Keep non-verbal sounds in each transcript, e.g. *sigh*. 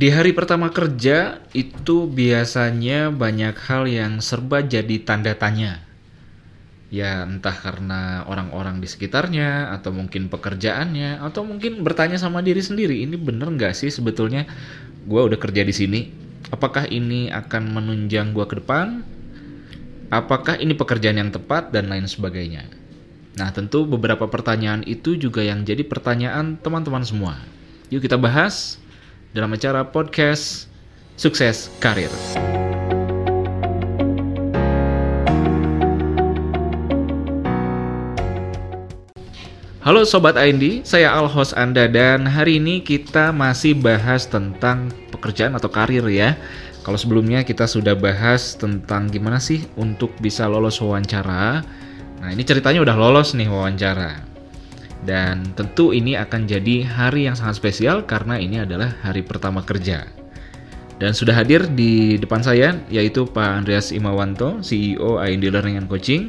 Di hari pertama kerja itu biasanya banyak hal yang serba jadi tanda tanya. Ya entah karena orang-orang di sekitarnya atau mungkin pekerjaannya atau mungkin bertanya sama diri sendiri ini bener nggak sih sebetulnya gue udah kerja di sini? Apakah ini akan menunjang gue ke depan? Apakah ini pekerjaan yang tepat dan lain sebagainya? Nah tentu beberapa pertanyaan itu juga yang jadi pertanyaan teman-teman semua. Yuk kita bahas dalam acara podcast Sukses Karir. Halo Sobat AND, saya Al host Anda dan hari ini kita masih bahas tentang pekerjaan atau karir ya. Kalau sebelumnya kita sudah bahas tentang gimana sih untuk bisa lolos wawancara. Nah ini ceritanya udah lolos nih wawancara. Dan tentu ini akan jadi hari yang sangat spesial karena ini adalah hari pertama kerja. Dan sudah hadir di depan saya yaitu Pak Andreas Imawanto, CEO IND Learning and Coaching.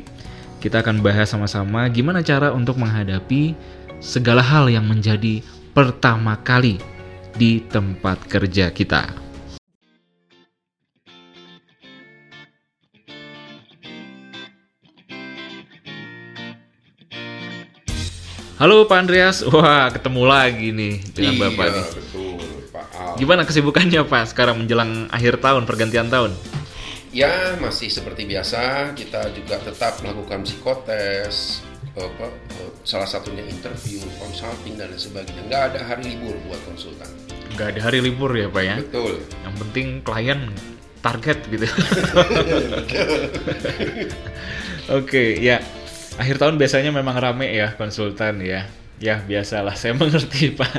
Kita akan bahas sama-sama gimana cara untuk menghadapi segala hal yang menjadi pertama kali di tempat kerja kita. Halo Pak Andreas, wah ketemu lagi nih dengan iya, Bapak nih. betul Pak Al. Gimana kesibukannya Pak sekarang menjelang akhir tahun, pergantian tahun? Ya masih seperti biasa kita juga tetap melakukan psikotes, apa, eh, salah satunya interview, consulting dan lain sebagainya. Nggak ada hari libur buat konsultan. Nggak ada hari libur ya Pak ya? Betul. Yang penting klien target gitu. *laughs* Oke, ya. Akhir tahun biasanya memang rame ya konsultan ya. Ya, biasalah saya *laughs* mengerti, Pak.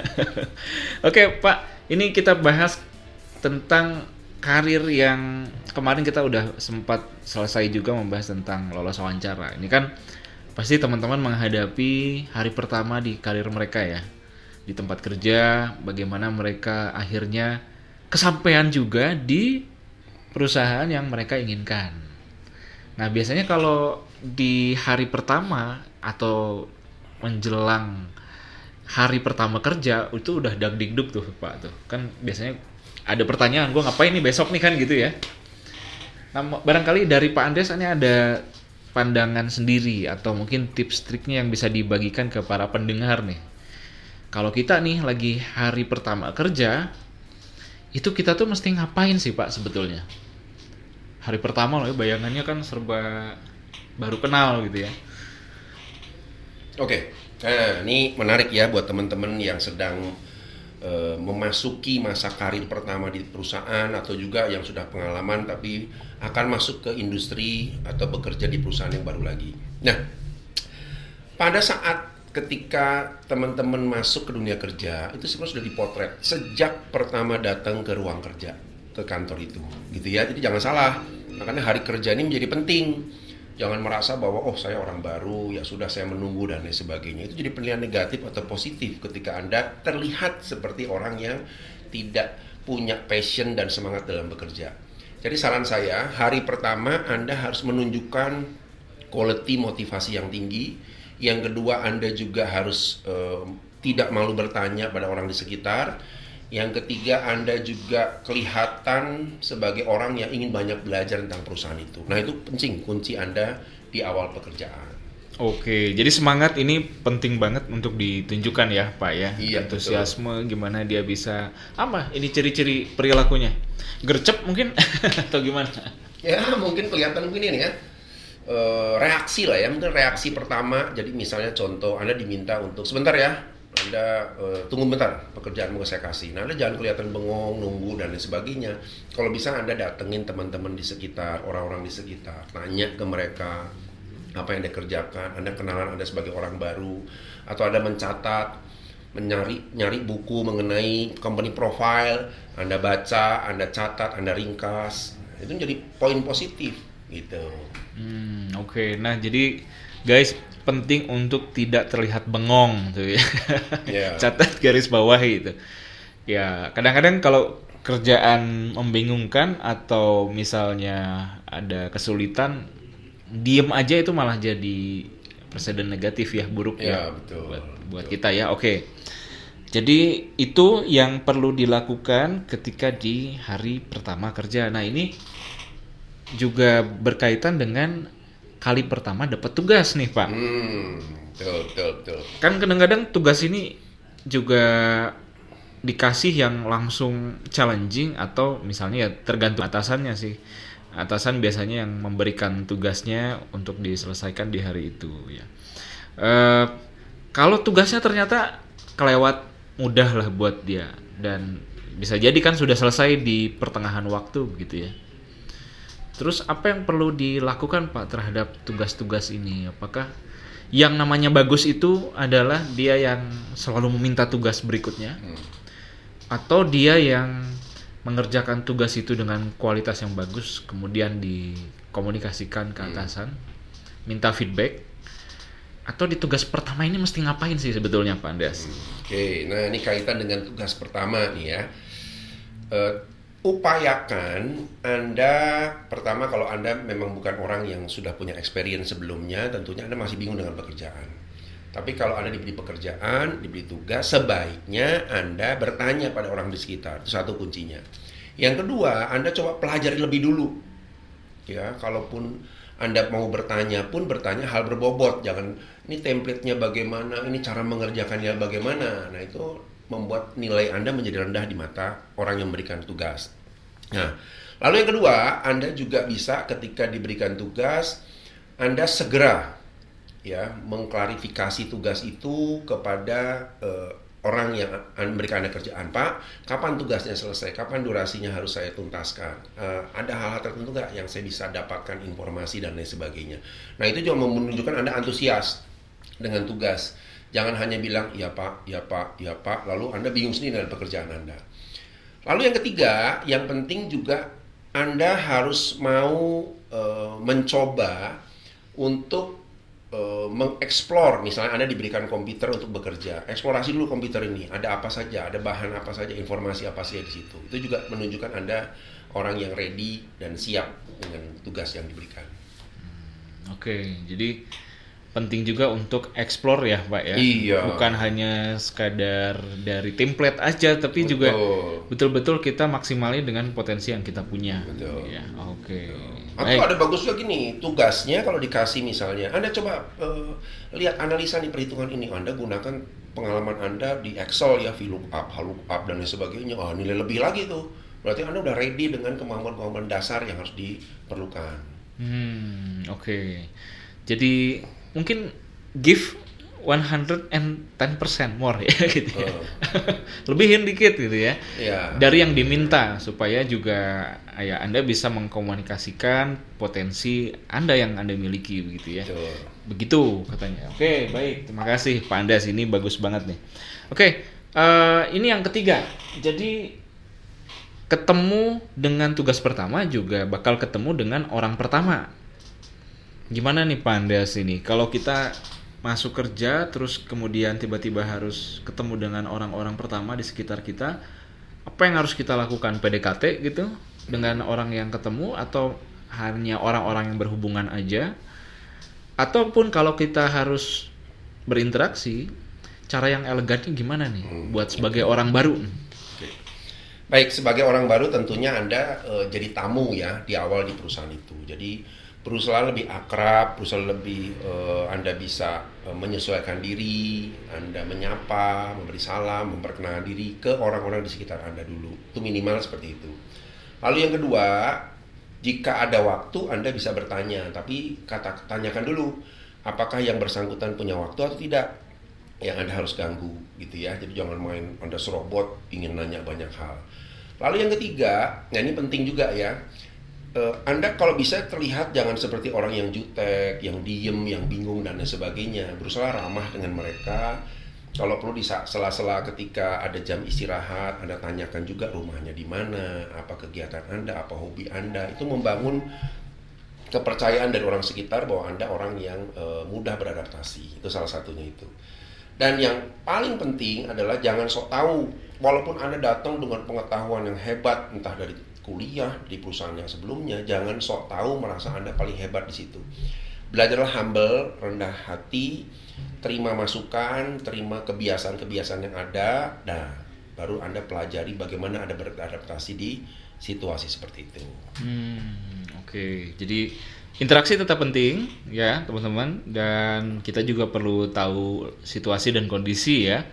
Oke, Pak. Ini kita bahas tentang karir yang kemarin kita udah sempat selesai juga membahas tentang lolos wawancara. Ini kan pasti teman-teman menghadapi hari pertama di karir mereka ya. Di tempat kerja, bagaimana mereka akhirnya kesampaian juga di perusahaan yang mereka inginkan. Nah, biasanya kalau di hari pertama atau menjelang hari pertama kerja itu udah dag digduk tuh Pak tuh. Kan biasanya ada pertanyaan, gue ngapain nih besok nih kan gitu ya. Nah, barangkali dari Pak Andres ini ada pandangan sendiri atau mungkin tips triknya yang bisa dibagikan ke para pendengar nih. Kalau kita nih lagi hari pertama kerja, itu kita tuh mesti ngapain sih Pak sebetulnya? Hari pertama loh ya, bayangannya kan serba baru kenal gitu ya. Oke, nah ini menarik ya buat teman-teman yang sedang eh, memasuki masa karir pertama di perusahaan atau juga yang sudah pengalaman tapi akan masuk ke industri atau bekerja di perusahaan yang baru lagi. Nah, pada saat ketika teman-teman masuk ke dunia kerja itu sebenarnya sudah dipotret sejak pertama datang ke ruang kerja ke kantor itu gitu ya jadi jangan salah makanya hari kerja ini menjadi penting jangan merasa bahwa oh saya orang baru ya sudah saya menunggu dan lain sebagainya. Itu jadi penilaian negatif atau positif ketika anda terlihat seperti orang yang tidak punya passion dan semangat dalam bekerja. Jadi saran saya hari pertama anda harus menunjukkan quality motivasi yang tinggi. Yang kedua anda juga harus eh, tidak malu bertanya pada orang di sekitar yang ketiga, Anda juga kelihatan sebagai orang yang ingin banyak belajar tentang perusahaan itu. Nah, itu penting kunci Anda di awal pekerjaan. Oke, jadi semangat ini penting banget untuk ditunjukkan ya, Pak ya. Iya, Antusiasme gimana dia bisa apa? Ini ciri-ciri perilakunya. Gercep mungkin *laughs* atau gimana? Ya, mungkin kelihatan mungkin ini ya. eh, reaksi lah ya, mungkin reaksi pertama. Jadi misalnya contoh Anda diminta untuk sebentar ya, anda eh, tunggu bentar pekerjaan mau saya kasih. Nah, Anda jangan kelihatan bengong, nunggu dan lain sebagainya. Kalau bisa Anda datengin teman-teman di sekitar, orang-orang di sekitar, tanya ke mereka apa yang Anda kerjakan, Anda kenalan Anda sebagai orang baru atau Anda mencatat mencari nyari buku mengenai company profile, Anda baca, Anda catat, Anda ringkas. Itu menjadi poin positif gitu. Hmm, oke. Nah, jadi guys penting untuk tidak terlihat bengong tuh ya. Yeah. *laughs* Catat garis bawah itu. Ya, kadang-kadang kalau kerjaan membingungkan atau misalnya ada kesulitan, diem aja itu malah jadi presiden negatif ya buruk Ya, ya betul, buat, buat betul. kita ya. Oke. Jadi itu yang perlu dilakukan ketika di hari pertama kerja. Nah ini juga berkaitan dengan kali pertama dapat tugas nih Pak. Hmm, betul, betul, betul. Kan kadang-kadang tugas ini juga dikasih yang langsung challenging atau misalnya ya tergantung atasannya sih. Atasan biasanya yang memberikan tugasnya untuk diselesaikan di hari itu ya. Eh, kalau tugasnya ternyata kelewat mudah lah buat dia dan bisa jadi kan sudah selesai di pertengahan waktu gitu ya. Terus apa yang perlu dilakukan Pak terhadap tugas-tugas ini? Apakah yang namanya bagus itu adalah dia yang selalu meminta tugas berikutnya atau dia yang mengerjakan tugas itu dengan kualitas yang bagus kemudian dikomunikasikan ke atasan, minta feedback atau di tugas pertama ini mesti ngapain sih sebetulnya Pak Andas? Oke, nah ini kaitan dengan tugas pertama nih ya. Eh, upayakan Anda pertama kalau Anda memang bukan orang yang sudah punya experience sebelumnya, tentunya Anda masih bingung dengan pekerjaan. Tapi kalau Anda diberi pekerjaan, diberi tugas, sebaiknya Anda bertanya pada orang di sekitar. Itu satu kuncinya. Yang kedua, Anda coba pelajari lebih dulu. Ya, kalaupun Anda mau bertanya pun bertanya hal berbobot, jangan ini template-nya bagaimana, ini cara mengerjakannya bagaimana. Nah, itu membuat nilai Anda menjadi rendah di mata orang yang memberikan tugas. Nah, lalu yang kedua, Anda juga bisa ketika diberikan tugas, Anda segera ya mengklarifikasi tugas itu kepada eh, orang yang an- memberikan Anda kerjaan. Pak, kapan tugasnya selesai? Kapan durasinya harus saya tuntaskan? Eh, ada hal-hal tertentu nggak yang saya bisa dapatkan informasi dan lain sebagainya. Nah, itu juga menunjukkan Anda antusias dengan tugas. Jangan hanya bilang, ya Pak, ya Pak, ya Pak, lalu Anda bingung sendiri dengan pekerjaan Anda. Lalu yang ketiga, yang penting juga Anda harus mau eh, mencoba untuk eh, mengeksplor, misalnya Anda diberikan komputer untuk bekerja, eksplorasi dulu komputer ini, ada apa saja, ada bahan apa saja, informasi apa saja di situ. Itu juga menunjukkan Anda orang yang ready dan siap dengan tugas yang diberikan. Oke, jadi penting juga untuk explore ya Pak ya. Iya. Bukan hanya sekadar dari template aja, tapi juga Betul. betul-betul kita maksimalin dengan potensi yang kita punya. Betul. Ya, oke. Atau Baik. ada bagus juga gini, tugasnya kalau dikasih misalnya, Anda coba eh, lihat analisa nih perhitungan ini, Anda gunakan pengalaman Anda di Excel ya, VLOOKUP, HLOOKUP dan lain sebagainya. Wah, nilai lebih lagi tuh. Berarti Anda udah ready dengan kemampuan-kemampuan dasar yang harus diperlukan. Hmm, oke. Jadi mungkin give 110% more ya *laughs* gitu ya. Oh. Lebihin dikit gitu ya. Ya. Dari yang diminta supaya juga ya Anda bisa mengkomunikasikan potensi Anda yang Anda miliki begitu ya. Betul. Begitu katanya. Oke, baik. Terima kasih Pak Andas ini bagus banget nih. Oke, eh, ini yang ketiga. Jadi ketemu dengan tugas pertama juga bakal ketemu dengan orang pertama. Gimana nih Pak Andas ini? Kalau kita masuk kerja terus kemudian tiba-tiba harus ketemu dengan orang-orang pertama di sekitar kita, apa yang harus kita lakukan? PDKT gitu dengan orang yang ketemu atau hanya orang-orang yang berhubungan aja? Ataupun kalau kita harus berinteraksi, cara yang elegannya gimana nih buat sebagai orang baru? Baik, sebagai orang baru tentunya Anda eh, jadi tamu ya di awal di perusahaan itu. Jadi perusahaan lebih akrab, perusahaan lebih eh, Anda bisa eh, menyesuaikan diri, Anda menyapa, memberi salam, memperkenalkan diri ke orang-orang di sekitar Anda dulu. Itu minimal seperti itu. Lalu yang kedua, jika ada waktu Anda bisa bertanya, tapi kata tanyakan dulu apakah yang bersangkutan punya waktu atau tidak yang Anda harus ganggu gitu ya. Jadi jangan main Anda serobot ingin nanya banyak hal. Lalu yang ketiga, nah ini penting juga ya. Eh, anda kalau bisa terlihat jangan seperti orang yang jutek, yang diem, yang bingung dan lain sebagainya. Berusaha ramah dengan mereka. Kalau perlu di sela-sela ketika ada jam istirahat, Anda tanyakan juga rumahnya di mana, apa kegiatan Anda, apa hobi Anda. Itu membangun kepercayaan dari orang sekitar bahwa Anda orang yang eh, mudah beradaptasi. Itu salah satunya itu. Dan yang paling penting adalah jangan sok tahu. Walaupun Anda datang dengan pengetahuan yang hebat, entah dari kuliah di perusahaan yang sebelumnya, jangan sok tahu merasa Anda paling hebat di situ. belajarlah humble, rendah hati, terima masukan, terima kebiasaan-kebiasaan yang ada. Nah, baru Anda pelajari bagaimana Anda beradaptasi di situasi seperti itu. Hmm, oke. Okay. Jadi interaksi tetap penting ya, teman-teman dan kita juga perlu tahu situasi dan kondisi ya.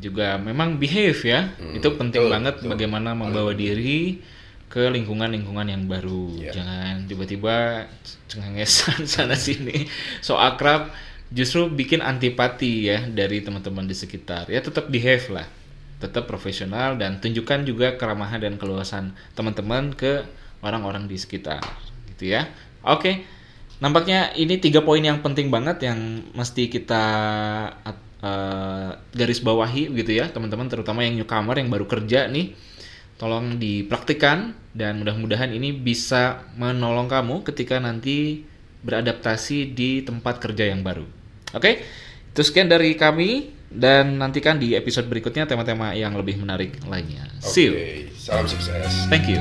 Juga memang behave ya. Hmm, itu penting betul, banget betul. bagaimana membawa diri ke lingkungan-lingkungan yang baru. Yeah. Jangan tiba-tiba cengengesan *laughs* sana sini so akrab justru bikin antipati ya dari teman-teman di sekitar. Ya tetap behave lah. Tetap profesional dan tunjukkan juga keramahan dan keluasan teman-teman ke orang-orang di sekitar. Gitu ya. Oke. Nampaknya ini tiga poin yang penting banget yang mesti kita uh, garis bawahi gitu ya, teman-teman terutama yang newcomer yang baru kerja nih tolong dipraktikkan dan mudah-mudahan ini bisa menolong kamu ketika nanti beradaptasi di tempat kerja yang baru. Oke, itu sekian dari kami dan nantikan di episode berikutnya tema-tema yang lebih menarik lainnya. See you. Salam sukses. Thank you.